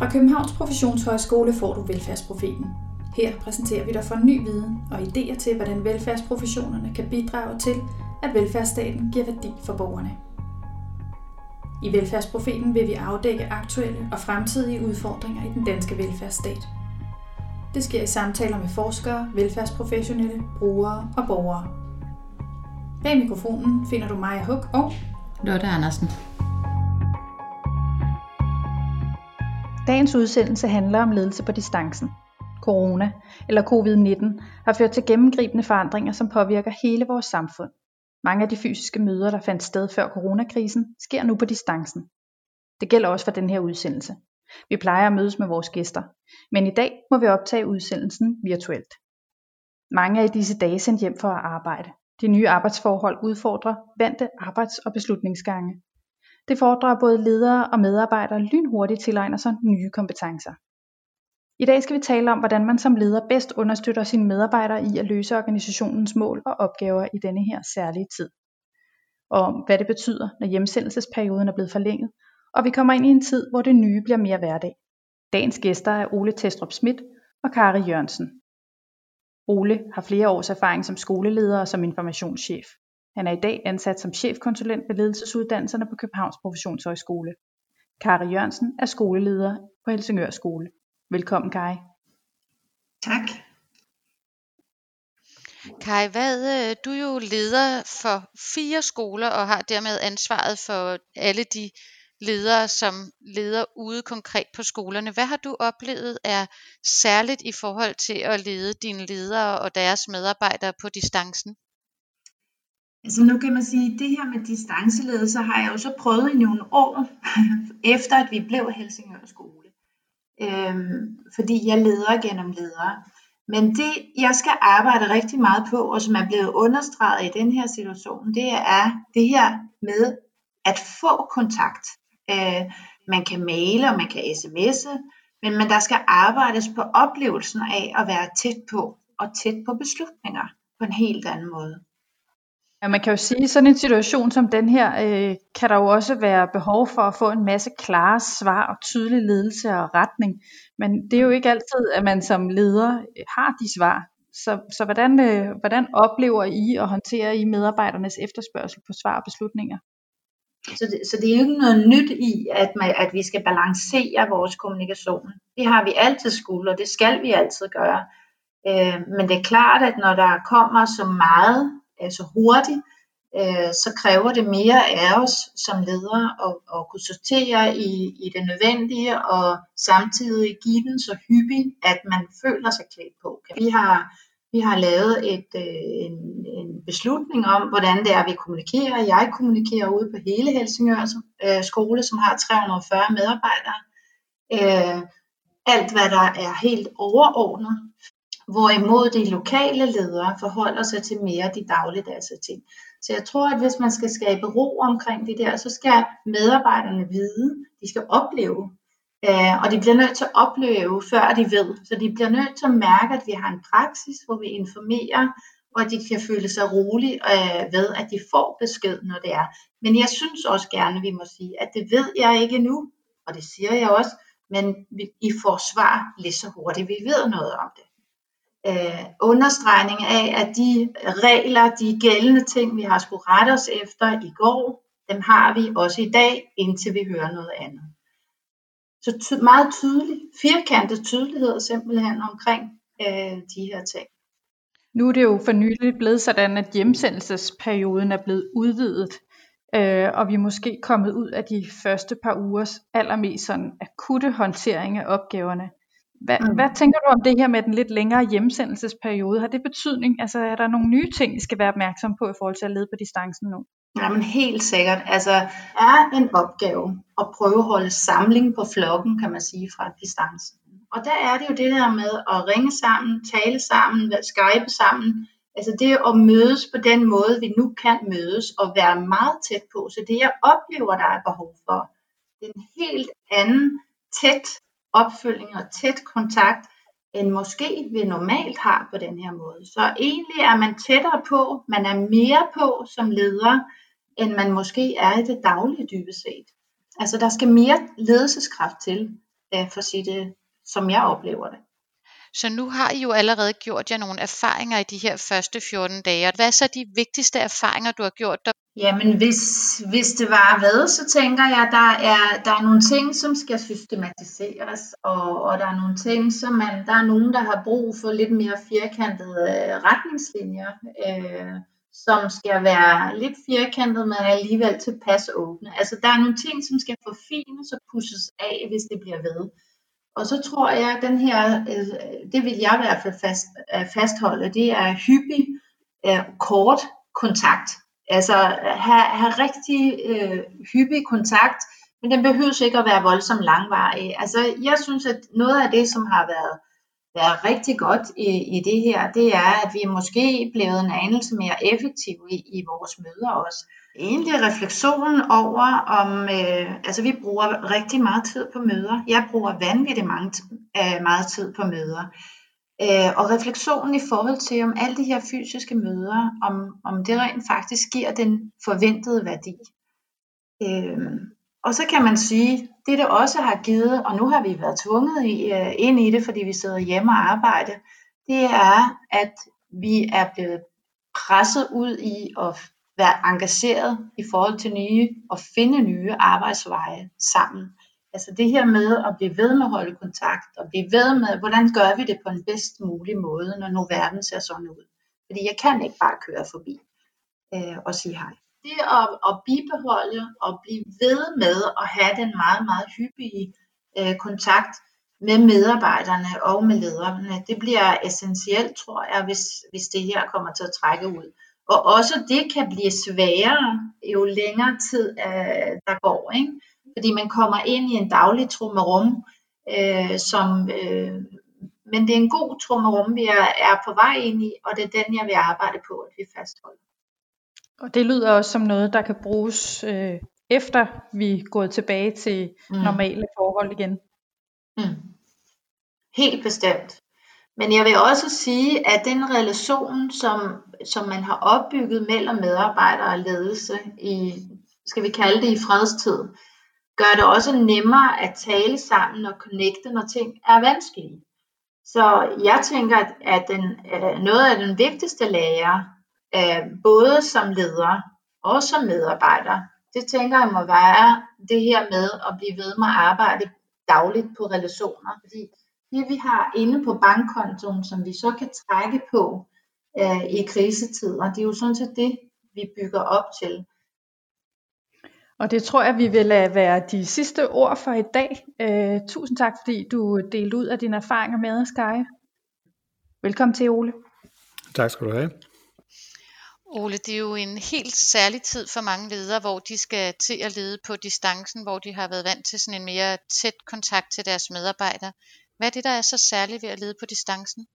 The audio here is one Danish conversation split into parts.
Fra Københavns Professionshøjskole får du Velfærdsprofeten. Her præsenterer vi dig for ny viden og idéer til, hvordan velfærdsprofessionerne kan bidrage til, at velfærdsstaten giver værdi for borgerne. I Velfærdsprofeten vil vi afdække aktuelle og fremtidige udfordringer i den danske velfærdsstat. Det sker i samtaler med forskere, velfærdsprofessionelle, brugere og borgere. Bag mikrofonen finder du Maja Huk og Lotte Andersen. Dagens udsendelse handler om ledelse på distancen. Corona, eller covid-19, har ført til gennemgribende forandringer, som påvirker hele vores samfund. Mange af de fysiske møder, der fandt sted før coronakrisen, sker nu på distancen. Det gælder også for den her udsendelse. Vi plejer at mødes med vores gæster, men i dag må vi optage udsendelsen virtuelt. Mange er i disse dage sendt hjem for at arbejde. De nye arbejdsforhold udfordrer vante arbejds- og beslutningsgange. Det fordrer både ledere og medarbejdere lynhurtigt tilegner sig nye kompetencer. I dag skal vi tale om, hvordan man som leder bedst understøtter sine medarbejdere i at løse organisationens mål og opgaver i denne her særlige tid. Og om hvad det betyder, når hjemsendelsesperioden er blevet forlænget, og vi kommer ind i en tid, hvor det nye bliver mere hverdag. Dagens gæster er Ole Testrup Schmidt og Kari Jørgensen. Ole har flere års erfaring som skoleleder og som informationschef. Han er i dag ansat som chefkonsulent ved ledelsesuddannelserne på Københavns Professionshøjskole. Kari Jørgensen er skoleleder på Helsingør Skole. Velkommen, Kari. Tak. Kai, hvad, øh, du er jo leder for fire skoler og har dermed ansvaret for alle de ledere, som leder ude konkret på skolerne. Hvad har du oplevet er særligt i forhold til at lede dine ledere og deres medarbejdere på distancen? Altså nu kan man sige, at det her med distanceledelse har jeg jo så prøvet i nogle år, efter at vi blev Helsingør skole. Øhm, fordi jeg leder gennem ledere. Men det, jeg skal arbejde rigtig meget på, og som er blevet understreget i den her situation, det er det her med at få kontakt. Øh, man kan male, og man kan sms'e, men, men der skal arbejdes på oplevelsen af at være tæt på, og tæt på beslutninger på en helt anden måde. Ja, man kan jo sige, at sådan en situation som den her, øh, kan der jo også være behov for at få en masse klare svar og tydelig ledelse og retning. Men det er jo ikke altid, at man som leder øh, har de svar. Så, så hvordan, øh, hvordan oplever I og håndterer I medarbejdernes efterspørgsel på svar og beslutninger? Så det, så det er jo ikke noget nyt i, at, man, at vi skal balancere vores kommunikation. Det har vi altid skulle, og det skal vi altid gøre. Øh, men det er klart, at når der kommer så meget så hurtigt, øh, så kræver det mere af os som ledere at, at kunne sortere i, i det nødvendige og samtidig give den så hyppig, at man føler sig klædt på. Vi har, vi har lavet et, øh, en, en beslutning om, hvordan det er, vi kommunikerer. Jeg kommunikerer ude på hele Helsingør øh, skole, som har 340 medarbejdere. Øh, alt, hvad der er helt overordnet, Hvorimod de lokale ledere forholder sig til mere de dagligdags ting. Så jeg tror, at hvis man skal skabe ro omkring det der, så skal medarbejderne vide, de skal opleve, øh, og de bliver nødt til at opleve, før de ved. Så de bliver nødt til at mærke, at vi har en praksis, hvor vi informerer, og at de kan føle sig rolige øh, ved, at de får besked, når det er. Men jeg synes også gerne, vi må sige, at det ved jeg ikke nu, og det siger jeg også, men I får svar lige så hurtigt, vi ved noget om det øh, understregning af, at de regler, de gældende ting, vi har skulle rette os efter i går, dem har vi også i dag, indtil vi hører noget andet. Så ty- meget tydelig, firkantet tydelighed simpelthen omkring øh, de her ting. Nu er det jo for nylig blevet sådan, at hjemsendelsesperioden er blevet udvidet, øh, og vi er måske kommet ud af de første par ugers allermest sådan akutte håndtering af opgaverne. Hvad, mm. hvad tænker du om det her med den lidt længere hjemsendelsesperiode? Har det betydning? Altså er der nogle nye ting, vi skal være opmærksom på i forhold til at lede på distancen nu? Jamen helt sikkert. Altså er en opgave at prøve at holde samling på flokken, kan man sige, fra distancen. Og der er det jo det der med at ringe sammen, tale sammen, skype sammen. Altså det at mødes på den måde, vi nu kan mødes og være meget tæt på. Så det jeg oplever, der er behov for, det er en helt anden tæt opfølging og tæt kontakt, end måske vi normalt har på den her måde. Så egentlig er man tættere på, man er mere på som leder, end man måske er i det daglige dybest set. Altså der skal mere ledelseskraft til. Øh, for at sige det, som jeg oplever det. Så nu har I jo allerede gjort jer nogle erfaringer i de her første 14 dage. Hvad er så de vigtigste erfaringer, du har gjort dig? Jamen, hvis, hvis det var hvad, så tænker jeg, der er, der er nogle ting, som skal systematiseres, og, og der er nogle ting, som man, der er nogen, der har brug for lidt mere firkantede øh, retningslinjer, øh, som skal være lidt firkantet, men alligevel tilpas åbne. Altså, der er nogle ting, som skal forfines og pusses af, hvis det bliver ved. Og så tror jeg, at den her, øh, det vil jeg i hvert fald fast, øh, fastholde, det er hyppig, øh, kort kontakt Altså have, have rigtig øh, hyppig kontakt, men den behøver ikke at være voldsomt langvarig. Altså jeg synes, at noget af det, som har været, været rigtig godt i, i det her, det er, at vi er måske blevet en anelse mere effektive i, i vores møder også. Egentlig refleksionen over, om øh, altså vi bruger rigtig meget tid på møder. Jeg bruger vanvittigt mange, øh, meget tid på møder. Øh, og refleksionen i forhold til, om alle de her fysiske møder, om, om det rent faktisk giver den forventede værdi. Øh, og så kan man sige, det det også har givet, og nu har vi været tvunget i, øh, ind i det, fordi vi sidder hjemme og arbejder, det er, at vi er blevet presset ud i at være engageret i forhold til nye og finde nye arbejdsveje sammen. Altså det her med at blive ved med at holde kontakt, og blive ved med, hvordan gør vi det på den bedst mulige måde, når nu verden ser sådan ud. Fordi jeg kan ikke bare køre forbi øh, og sige hej. Det at, at bibeholde og blive ved med at have den meget, meget hyppige øh, kontakt med medarbejderne og med lederne, det bliver essentielt, tror jeg, hvis, hvis det her kommer til at trække ud. Og også det kan blive sværere, jo længere tid øh, der går. Ikke? fordi man kommer ind i en daglig trummerum, øh, som, øh, men det er en god trummerum, vi er, er på vej ind i, og det er den, jeg vil arbejde på, at vi fastholder. Og det lyder også som noget, der kan bruges øh, efter vi er gået tilbage til mm. normale forhold igen. Mm. Helt bestemt. Men jeg vil også sige, at den relation, som, som man har opbygget mellem medarbejdere og ledelse i, skal vi kalde det i fredstid, gør det også nemmere at tale sammen og connecte, når ting er vanskelige. Så jeg tænker, at den, noget af den vigtigste lærer, øh, både som leder og som medarbejder, det tænker jeg må være det her med at blive ved med at arbejde dagligt på relationer. Fordi det vi har inde på bankkontoen, som vi så kan trække på øh, i krisetider, det er jo sådan set det, vi bygger op til. Og det tror jeg, vi vil lade være de sidste ord for i dag. Uh, tusind tak, fordi du delte ud af dine erfaringer med os. Velkommen til, Ole. Tak skal du have. Ole, det er jo en helt særlig tid for mange ledere, hvor de skal til at lede på distancen, hvor de har været vant til sådan en mere tæt kontakt til deres medarbejdere. Hvad er det, der er så særligt ved at lede på distancen?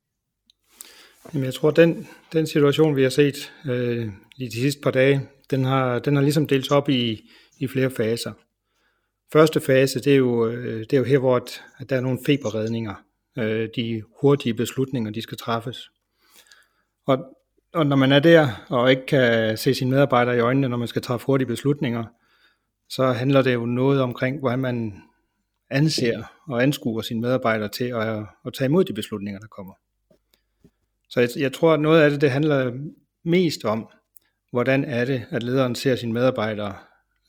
Jamen, jeg tror, den, den situation, vi har set øh, i de sidste par dage, den har, den har ligesom delt op i, i flere faser. Første fase, det er jo, øh, det er jo her, hvor at der er nogle feberredninger. Øh, de hurtige beslutninger, de skal træffes. Og, og når man er der, og ikke kan se sine medarbejdere i øjnene, når man skal træffe hurtige beslutninger, så handler det jo noget omkring, hvordan man anser og anskuer sine medarbejdere til at, at tage imod de beslutninger, der kommer. Så jeg, jeg tror, at noget af det, det handler mest om, hvordan er det, at lederen ser sine medarbejdere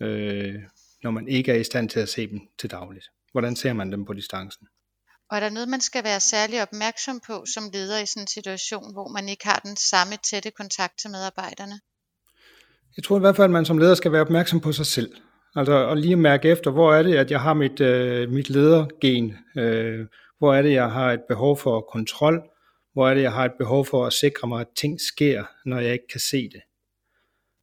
øh, når man ikke er i stand til at se dem til dagligt? Hvordan ser man dem på distancen? Og er der noget, man skal være særlig opmærksom på som leder i sådan en situation, hvor man ikke har den samme tætte kontakt til medarbejderne? Jeg tror i hvert fald, at man som leder skal være opmærksom på sig selv. Altså og lige mærke efter, hvor er det, at jeg har mit, øh, mit ledergen? Øh, hvor er det, jeg har et behov for kontrol? Hvor er det, jeg har et behov for at sikre mig, at ting sker, når jeg ikke kan se det?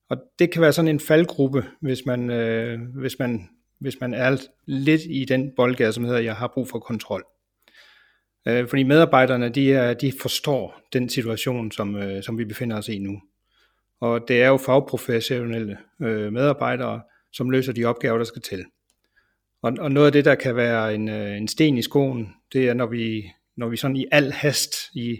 Og det kan være sådan en faldgruppe, hvis man, øh, hvis man, hvis man er lidt i den boldgade, som hedder, jeg har brug for kontrol. Øh, fordi medarbejderne, de, er, de forstår den situation, som, øh, som vi befinder os i nu. Og det er jo fagprofessionelle øh, medarbejdere, som løser de opgaver, der skal til. Og, og noget af det, der kan være en, øh, en sten i skoen, det er, når vi, når vi sådan i al hast, i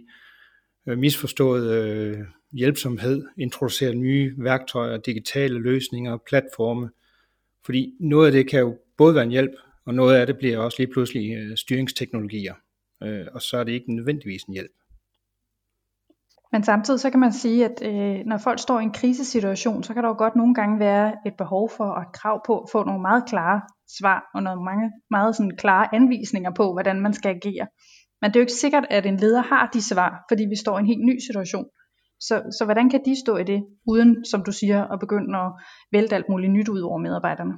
øh, misforstået øh, hjælpsomhed, introducerer nye værktøjer, digitale løsninger, platforme. Fordi noget af det kan jo både være en hjælp, Og noget af det bliver også lige pludselig øh, styringsteknologier, øh, og så er det ikke nødvendigvis en hjælp. Men samtidig så kan man sige, at øh, når folk står i en krisesituation, så kan der jo godt nogle gange være et behov for og et krav på at få nogle meget klare svar og nogle mange, meget sådan klare anvisninger på, hvordan man skal agere. Men det er jo ikke sikkert, at en leder har de svar, fordi vi står i en helt ny situation. Så, så hvordan kan de stå i det, uden, som du siger, at begynde at vælte alt muligt nyt ud over medarbejderne?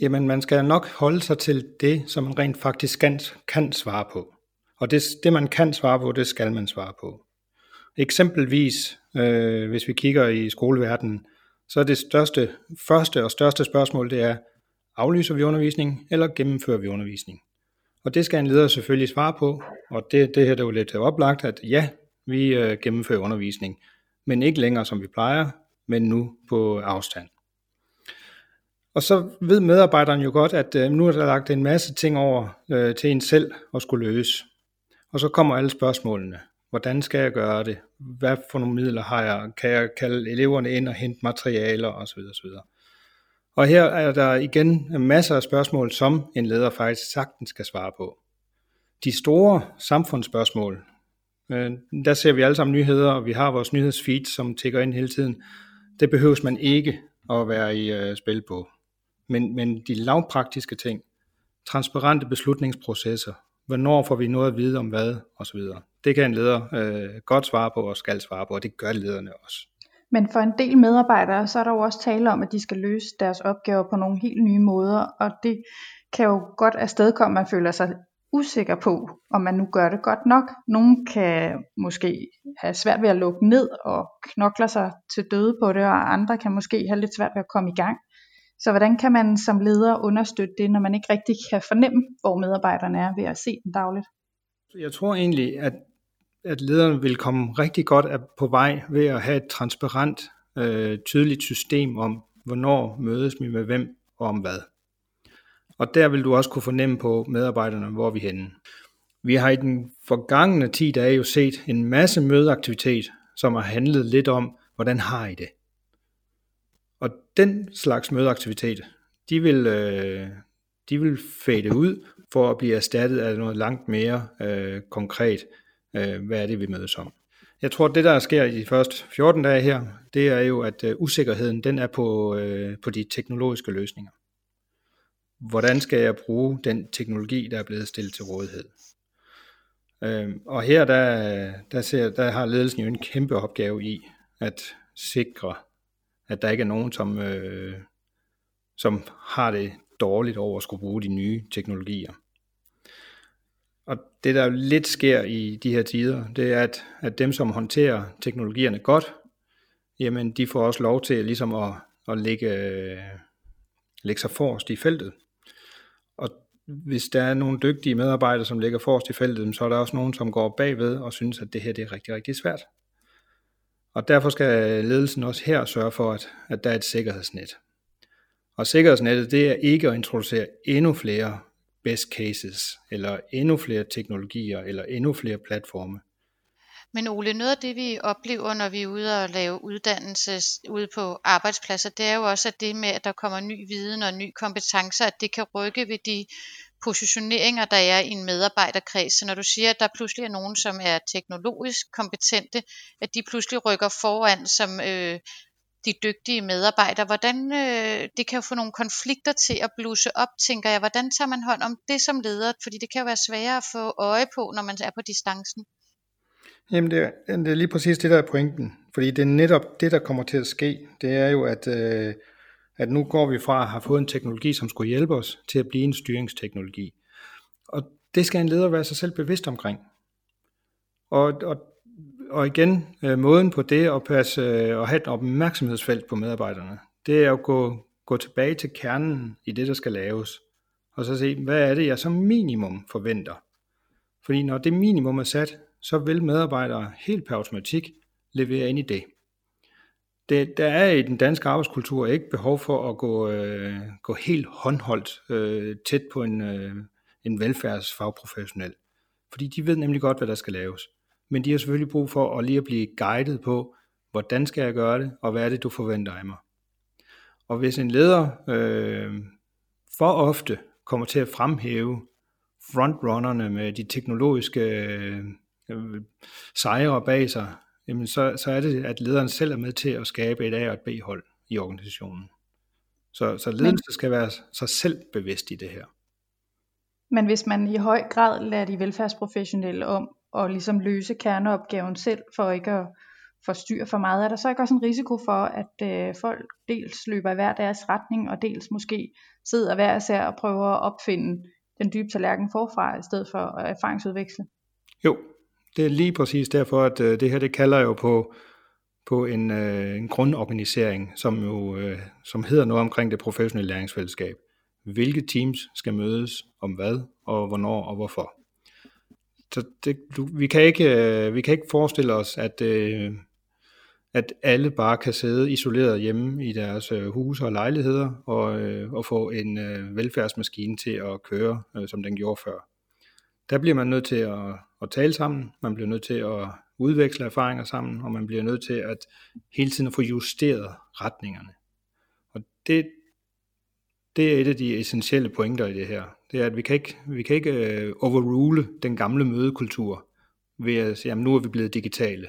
Jamen, man skal nok holde sig til det, som man rent faktisk kan, kan svare på. Og det, det, man kan svare på, det skal man svare på. Eksempelvis, øh, hvis vi kigger i skoleverdenen, så er det største, første og største spørgsmål, det er, aflyser vi undervisning, eller gennemfører vi undervisning? Og det skal en leder selvfølgelig svare på, og det, det her det er jo lidt oplagt, at ja, vi øh, gennemfører undervisning, men ikke længere som vi plejer, men nu på afstand. Og så ved medarbejderen jo godt, at øh, nu er der lagt en masse ting over øh, til en selv at skulle løse. Og så kommer alle spørgsmålene. Hvordan skal jeg gøre det? Hvad for nogle midler har jeg? Kan jeg kalde eleverne ind og hente materialer osv. osv. Og her er der igen masser af spørgsmål, som en leder faktisk sagtens skal svare på. De store samfundsspørgsmål, øh, der ser vi alle sammen nyheder, og vi har vores nyhedsfeed, som tigger ind hele tiden. Det behøves man ikke at være i øh, spil på. Men, men de lavpraktiske ting, transparente beslutningsprocesser, hvornår får vi noget at vide om hvad, osv. Det kan en leder øh, godt svare på og skal svare på, og det gør lederne også. Men for en del medarbejdere, så er der jo også tale om, at de skal løse deres opgaver på nogle helt nye måder, og det kan jo godt afstedkomme, at man føler sig usikker på, om man nu gør det godt nok. Nogle kan måske have svært ved at lukke ned og knokler sig til døde på det, og andre kan måske have lidt svært ved at komme i gang. Så hvordan kan man som leder understøtte det, når man ikke rigtig kan fornemme, hvor medarbejderne er ved at se den dagligt? Jeg tror egentlig, at, at lederen vil komme rigtig godt på vej ved at have et transparent, øh, tydeligt system om, hvornår mødes vi med hvem og om hvad. Og der vil du også kunne fornemme på medarbejderne, hvor vi er henne. Vi har i den forgangne 10 dage jo set en masse mødeaktivitet, som har handlet lidt om, hvordan har I det? Og den slags mødeaktivitet, de vil, øh, de vil fade ud for at blive erstattet af noget langt mere øh, konkret. Øh, hvad er det, vi mødes om? Jeg tror, det der sker i de første 14 dage her, det er jo, at øh, usikkerheden den er på, øh, på de teknologiske løsninger. Hvordan skal jeg bruge den teknologi, der er blevet stillet til rådighed? Øh, og her der, der, ser, der har ledelsen jo en kæmpe opgave i at sikre, at der ikke er nogen, som, øh, som har det dårligt over at skulle bruge de nye teknologier. Og det der lidt sker i de her tider, det er, at, at dem, som håndterer teknologierne godt, jamen de får også lov til ligesom at, at lægge, øh, lægge sig forrest i feltet. Og hvis der er nogle dygtige medarbejdere, som ligger forrest i feltet, så er der også nogen, som går bagved og synes, at det her det er rigtig, rigtig svært. Og derfor skal ledelsen også her sørge for, at, at der er et sikkerhedsnet. Og sikkerhedsnettet, det er ikke at introducere endnu flere best cases, eller endnu flere teknologier, eller endnu flere platforme. Men Ole, noget af det vi oplever, når vi er ude og lave uddannelse ude på arbejdspladser, det er jo også at det med, at der kommer ny viden og ny kompetencer, at det kan rykke ved de positioneringer, der er i en medarbejderkreds. Så når du siger, at der pludselig er nogen, som er teknologisk kompetente, at de pludselig rykker foran som øh, de dygtige medarbejdere, hvordan øh, det kan jo få nogle konflikter til at bluse op, tænker jeg. Hvordan tager man hånd om det som leder? Fordi det kan jo være sværere at få øje på, når man er på distancen. Jamen det er, det er lige præcis det, der er pointen. Fordi det er netop det, der kommer til at ske. Det er jo, at, øh, at nu går vi fra at have fået en teknologi, som skulle hjælpe os, til at blive en styringsteknologi. Og det skal en leder være sig selv bevidst omkring. Og, og, og igen, øh, måden på det at, passe, øh, have et opmærksomhedsfelt på medarbejderne, det er at gå, gå tilbage til kernen i det, der skal laves. Og så se, hvad er det, jeg som minimum forventer. Fordi når det minimum er sat, så vil medarbejdere helt per automatik levere ind i det det. Der er i den danske arbejdskultur ikke behov for at gå, øh, gå helt håndholdt øh, tæt på en, øh, en velfærdsfagprofessionel. Fordi de ved nemlig godt, hvad der skal laves. Men de har selvfølgelig brug for at lige at blive guidet på, hvordan skal jeg gøre det, og hvad er det, du forventer af mig. Og hvis en leder øh, for ofte kommer til at fremhæve frontrunnerne med de teknologiske øh, sejre bag sig, jamen så, så er det, at lederen selv er med til at skabe et A- og et B-hold i organisationen. Så, så ledelse Men... skal være sig selv bevidst i det her. Men hvis man i høj grad lader de velfærdsprofessionelle om at ligesom løse kerneopgaven selv, for ikke at forstyrre for meget, er der så ikke også en risiko for, at øh, folk dels løber i hver deres retning, og dels måske sidder hver især og prøver at opfinde den dybe tallerken forfra, i stedet for at erfaringsudveksle? Jo, det er lige præcis derfor, at øh, det her det kalder jo på, på en, øh, en grundorganisering, som jo øh, som hedder noget omkring det professionelle læringsfællesskab. Hvilke teams skal mødes om hvad, og hvornår og hvorfor. Så det, du, vi, kan ikke, øh, vi kan ikke forestille os, at, øh, at alle bare kan sidde isoleret hjemme i deres øh, huse og lejligheder og, øh, og få en øh, velfærdsmaskine til at køre, øh, som den gjorde før. Der bliver man nødt til at, at tale sammen, man bliver nødt til at udveksle erfaringer sammen, og man bliver nødt til at hele tiden få justeret retningerne. Og det, det er et af de essentielle pointer i det her. Det er, at vi kan ikke, vi kan ikke uh, overrule den gamle mødekultur ved at sige, at nu er vi blevet digitale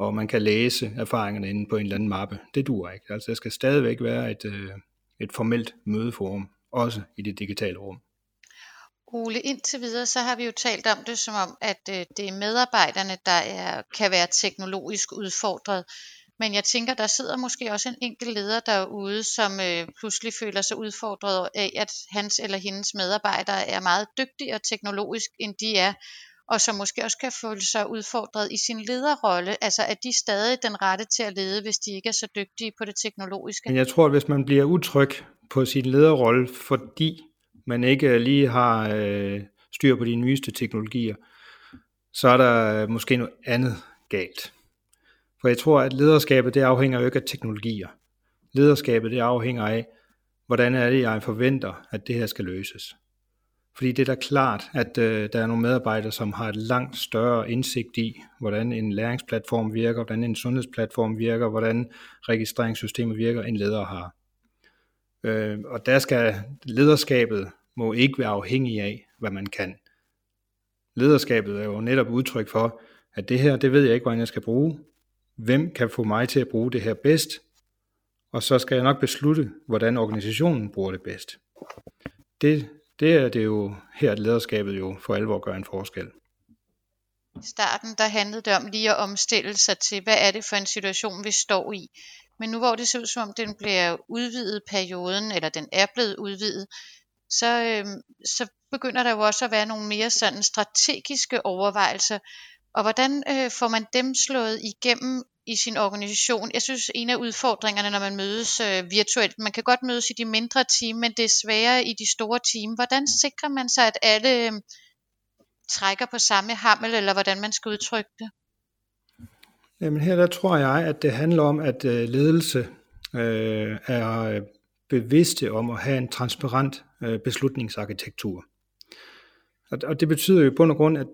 og man kan læse erfaringerne inde på en eller anden mappe. Det duer ikke. Altså der skal stadigvæk være et, øh, et formelt mødeforum, også i det digitale rum. Ole, indtil videre, så har vi jo talt om det som om, at øh, det er medarbejderne, der er, kan være teknologisk udfordret. Men jeg tænker, der sidder måske også en enkelt leder derude, som øh, pludselig føler sig udfordret af, at hans eller hendes medarbejdere er meget dygtigere teknologisk, end de er og som måske også kan føle sig udfordret i sin lederrolle. Altså er de stadig den rette til at lede, hvis de ikke er så dygtige på det teknologiske? Men jeg tror, at hvis man bliver utryg på sin lederrolle, fordi man ikke lige har øh, styr på de nyeste teknologier, så er der øh, måske noget andet galt. For jeg tror, at lederskabet det afhænger jo ikke af teknologier. Lederskabet det afhænger af, hvordan er det, jeg forventer, at det her skal løses. Fordi det er da klart, at øh, der er nogle medarbejdere, som har et langt større indsigt i, hvordan en læringsplatform virker, hvordan en sundhedsplatform virker, hvordan registreringssystemet virker, end ledere har. Øh, og der skal lederskabet må ikke være afhængig af, hvad man kan. Lederskabet er jo netop udtryk for, at det her, det ved jeg ikke, hvordan jeg skal bruge. Hvem kan få mig til at bruge det her bedst? Og så skal jeg nok beslutte, hvordan organisationen bruger det bedst. Det det er det jo her, at lederskabet jo for alvor gør en forskel. I starten der handlede det om lige at omstille sig til, hvad er det for en situation, vi står i. Men nu hvor det ser ud som om, den bliver udvidet perioden, eller den er blevet udvidet, så, øh, så begynder der jo også at være nogle mere sådan strategiske overvejelser. Og hvordan øh, får man dem slået igennem i sin organisation. Jeg synes, en af udfordringerne, når man mødes øh, virtuelt, man kan godt mødes i de mindre team, men det er sværere i de store team. Hvordan sikrer man sig, at alle øh, trækker på samme hammel, eller hvordan man skal udtrykke det? Jamen her der tror jeg, at det handler om, at øh, ledelse øh, er øh, bevidste om at have en transparent øh, beslutningsarkitektur. Og, og det betyder jo på bund og grund, at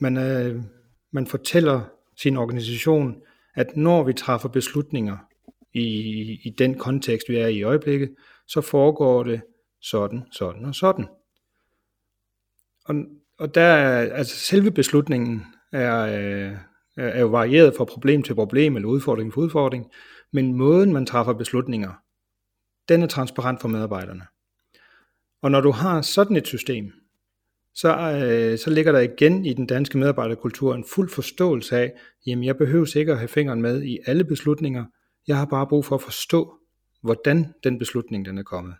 man, øh, man fortæller sin organisation, at når vi træffer beslutninger i, i den kontekst, vi er i i øjeblikket, så foregår det sådan, sådan og sådan. Og, og der er, altså selve beslutningen er, øh, er jo varieret fra problem til problem eller udfordring for udfordring, men måden man træffer beslutninger, den er transparent for medarbejderne. Og når du har sådan et system, så, øh, så ligger der igen i den danske medarbejderkultur en fuld forståelse af, jamen jeg behøver ikke at have fingeren med i alle beslutninger, jeg har bare brug for at forstå, hvordan den beslutning den er kommet.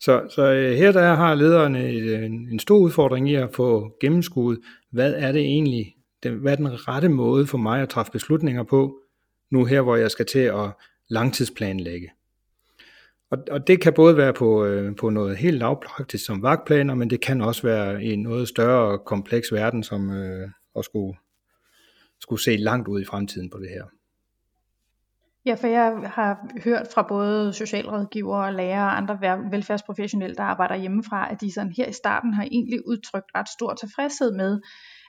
Så, så øh, her der har lederne øh, en, en stor udfordring i at få gennemskuet, hvad er det egentlig, den, hvad er den rette måde for mig at træffe beslutninger på, nu her hvor jeg skal til at langtidsplanlægge. Og, og det kan både være på, øh, på noget helt lavpraktisk som vagtplaner, men det kan også være i en noget større kompleks verden, som øh, at skulle, skulle se langt ud i fremtiden på det her. Ja, for jeg har hørt fra både socialrådgivere, lærere og andre velfærdsprofessionelle, der arbejder hjemmefra, at de sådan her i starten har egentlig udtrykt ret stor tilfredshed med,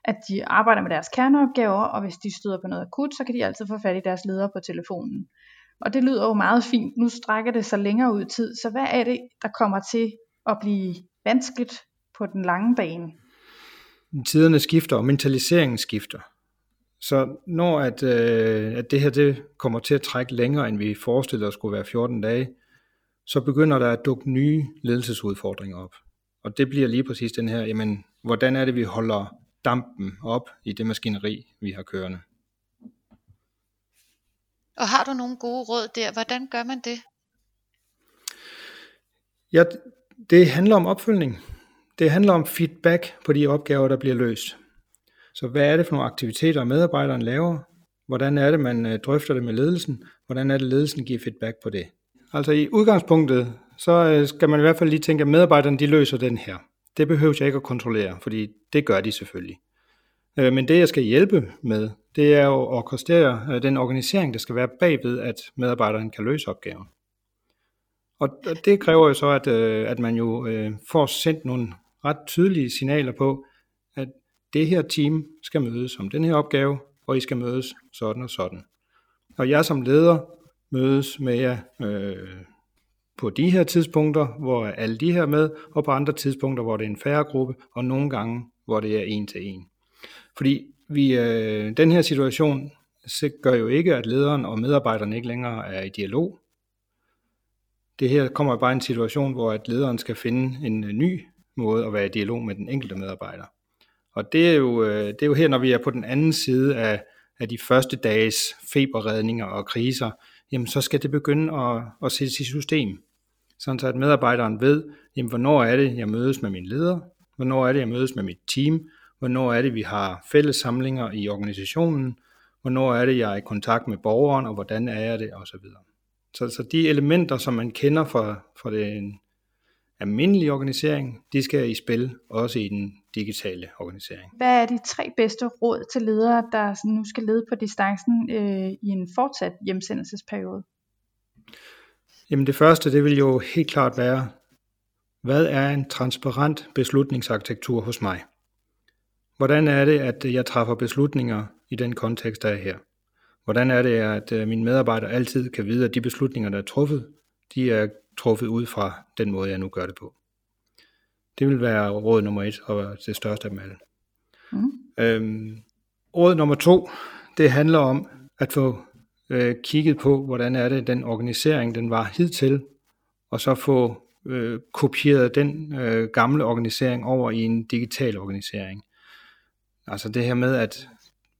at de arbejder med deres kerneopgaver, og hvis de støder på noget akut, så kan de altid få fat i deres ledere på telefonen. Og det lyder jo meget fint. Nu strækker det sig længere ud i tid. Så hvad er det, der kommer til at blive vanskeligt på den lange bane. Tiderne skifter, og mentaliseringen skifter. Så når at, øh, at det her det kommer til at trække længere, end vi forestillede os skulle være 14 dage, så begynder der at dukke nye ledelsesudfordringer op. Og det bliver lige præcis den her, jamen, hvordan er det, vi holder dampen op i det maskineri, vi har kørende. Og har du nogle gode råd der? Hvordan gør man det? Ja, det handler om opfølgning. Det handler om feedback på de opgaver, der bliver løst. Så hvad er det for nogle aktiviteter, medarbejderen laver? Hvordan er det, man øh, drøfter det med ledelsen? Hvordan er det, ledelsen giver feedback på det? Altså i udgangspunktet, så øh, skal man i hvert fald lige tænke, at medarbejderne de løser den her. Det behøver jeg ikke at kontrollere, fordi det gør de selvfølgelig. Øh, men det jeg skal hjælpe med, det er jo at orkestrere øh, den organisering, der skal være bagved, at medarbejderen kan løse opgaven. Og det kræver jo så, at, øh, at man jo øh, får sendt nogle ret tydelige signaler på, at det her team skal mødes om den her opgave, og I skal mødes sådan og sådan. Og jeg som leder mødes med jer øh, på de her tidspunkter, hvor alle de her med, og på andre tidspunkter, hvor det er en færre gruppe, og nogle gange, hvor det er en til en. Fordi vi, øh, den her situation så gør jo ikke, at lederen og medarbejderne ikke længere er i dialog. Det her kommer bare en situation, hvor at lederen skal finde en øh, ny måde at være i dialog med den enkelte medarbejder. Og det er, jo, øh, det er jo her, når vi er på den anden side af, af de første dages feberredninger og kriser, jamen så skal det begynde at, at sættes i system. Sådan så at medarbejderen ved, jamen hvornår er det, jeg mødes med min leder, hvornår er det, jeg mødes med mit team, hvornår er det, vi har fælles samlinger i organisationen, hvornår er det, jeg er i kontakt med borgeren, og hvordan er jeg det, osv. Så, så de elementer, som man kender fra, fra den almindelige organisering, de skal i spil også i den digitale organisering. Hvad er de tre bedste råd til ledere, der nu skal lede på distancen øh, i en fortsat hjemsendelsesperiode? Jamen det første, det vil jo helt klart være, hvad er en transparent beslutningsarkitektur hos mig? Hvordan er det, at jeg træffer beslutninger i den kontekst, der er her? Hvordan er det, at øh, mine medarbejdere altid kan vide, at de beslutninger, der er truffet, de er truffet ud fra den måde, jeg nu gør det på? Det vil være råd nummer et, og det største af dem alle. Mm. Øhm, råd nummer to, det handler om at få øh, kigget på, hvordan er det, den organisering, den var hidtil, og så få øh, kopieret den øh, gamle organisering over i en digital organisering. Altså det her med, at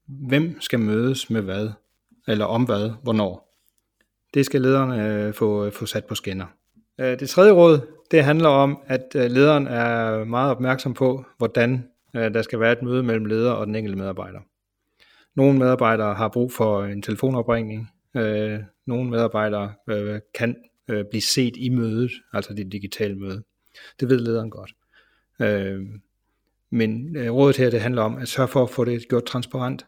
hvem skal mødes med hvad, eller om hvad, hvornår. Det skal lederne øh, få, øh, få sat på skinner. Øh, det tredje råd, det handler om, at øh, lederen er meget opmærksom på, hvordan øh, der skal være et møde mellem leder og den enkelte medarbejder. Nogle medarbejdere har brug for en telefonopringning. Øh, nogle medarbejdere øh, kan blive set i mødet, altså det digitale møde. Det ved lederen godt. Men rådet her, det handler om at sørge for at få det gjort transparent.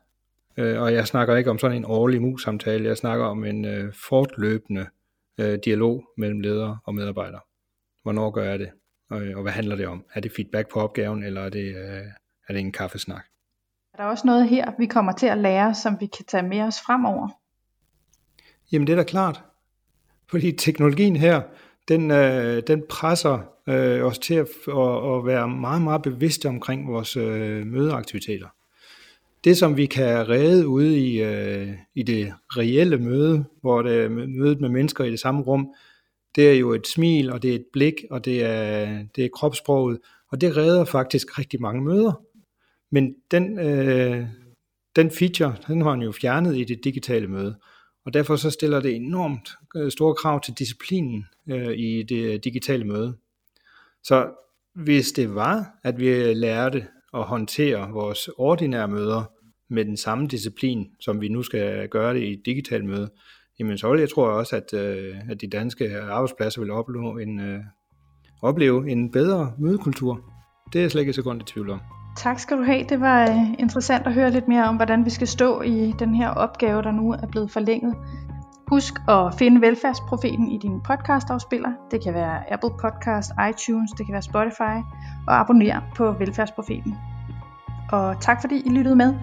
Og jeg snakker ikke om sådan en årlig mus-samtale, jeg snakker om en fortløbende øh, dialog mellem ledere og medarbejdere. Hvornår gør jeg det? Og, og hvad handler det om? Er det feedback på opgaven, eller er det, øh, er det en kaffesnak? Er der også noget her, vi kommer til at lære, som vi kan tage med os fremover? Jamen det er da klart. Fordi teknologien her, den, øh, den presser øh, os til at, at, at være meget, meget bevidste omkring vores øh, mødeaktiviteter det, som vi kan redde ude i, øh, i det reelle møde, hvor det er mødet med mennesker i det samme rum, det er jo et smil, og det er et blik, og det er, det er kropssproget, og det redder faktisk rigtig mange møder. Men den, øh, den feature, den har han jo fjernet i det digitale møde, og derfor så stiller det enormt øh, store krav til disciplinen øh, i det øh, digitale møde. Så hvis det var, at vi øh, lærte at håndtere vores ordinære møder med den samme disciplin, som vi nu skal gøre det i et digitalt møde, jamen så vil jeg tror også, at, øh, at de danske arbejdspladser vil opleve en, øh, opleve en bedre mødekultur. Det er jeg slet ikke så godt i tvivl om. Tak skal du have. Det var øh, interessant at høre lidt mere om, hvordan vi skal stå i den her opgave, der nu er blevet forlænget. Husk at finde velfærdsprofeten i din podcastafspiller. Det kan være Apple Podcast, iTunes, det kan være Spotify. Og abonner på velfærdsprofeten. Og tak fordi I lyttede med.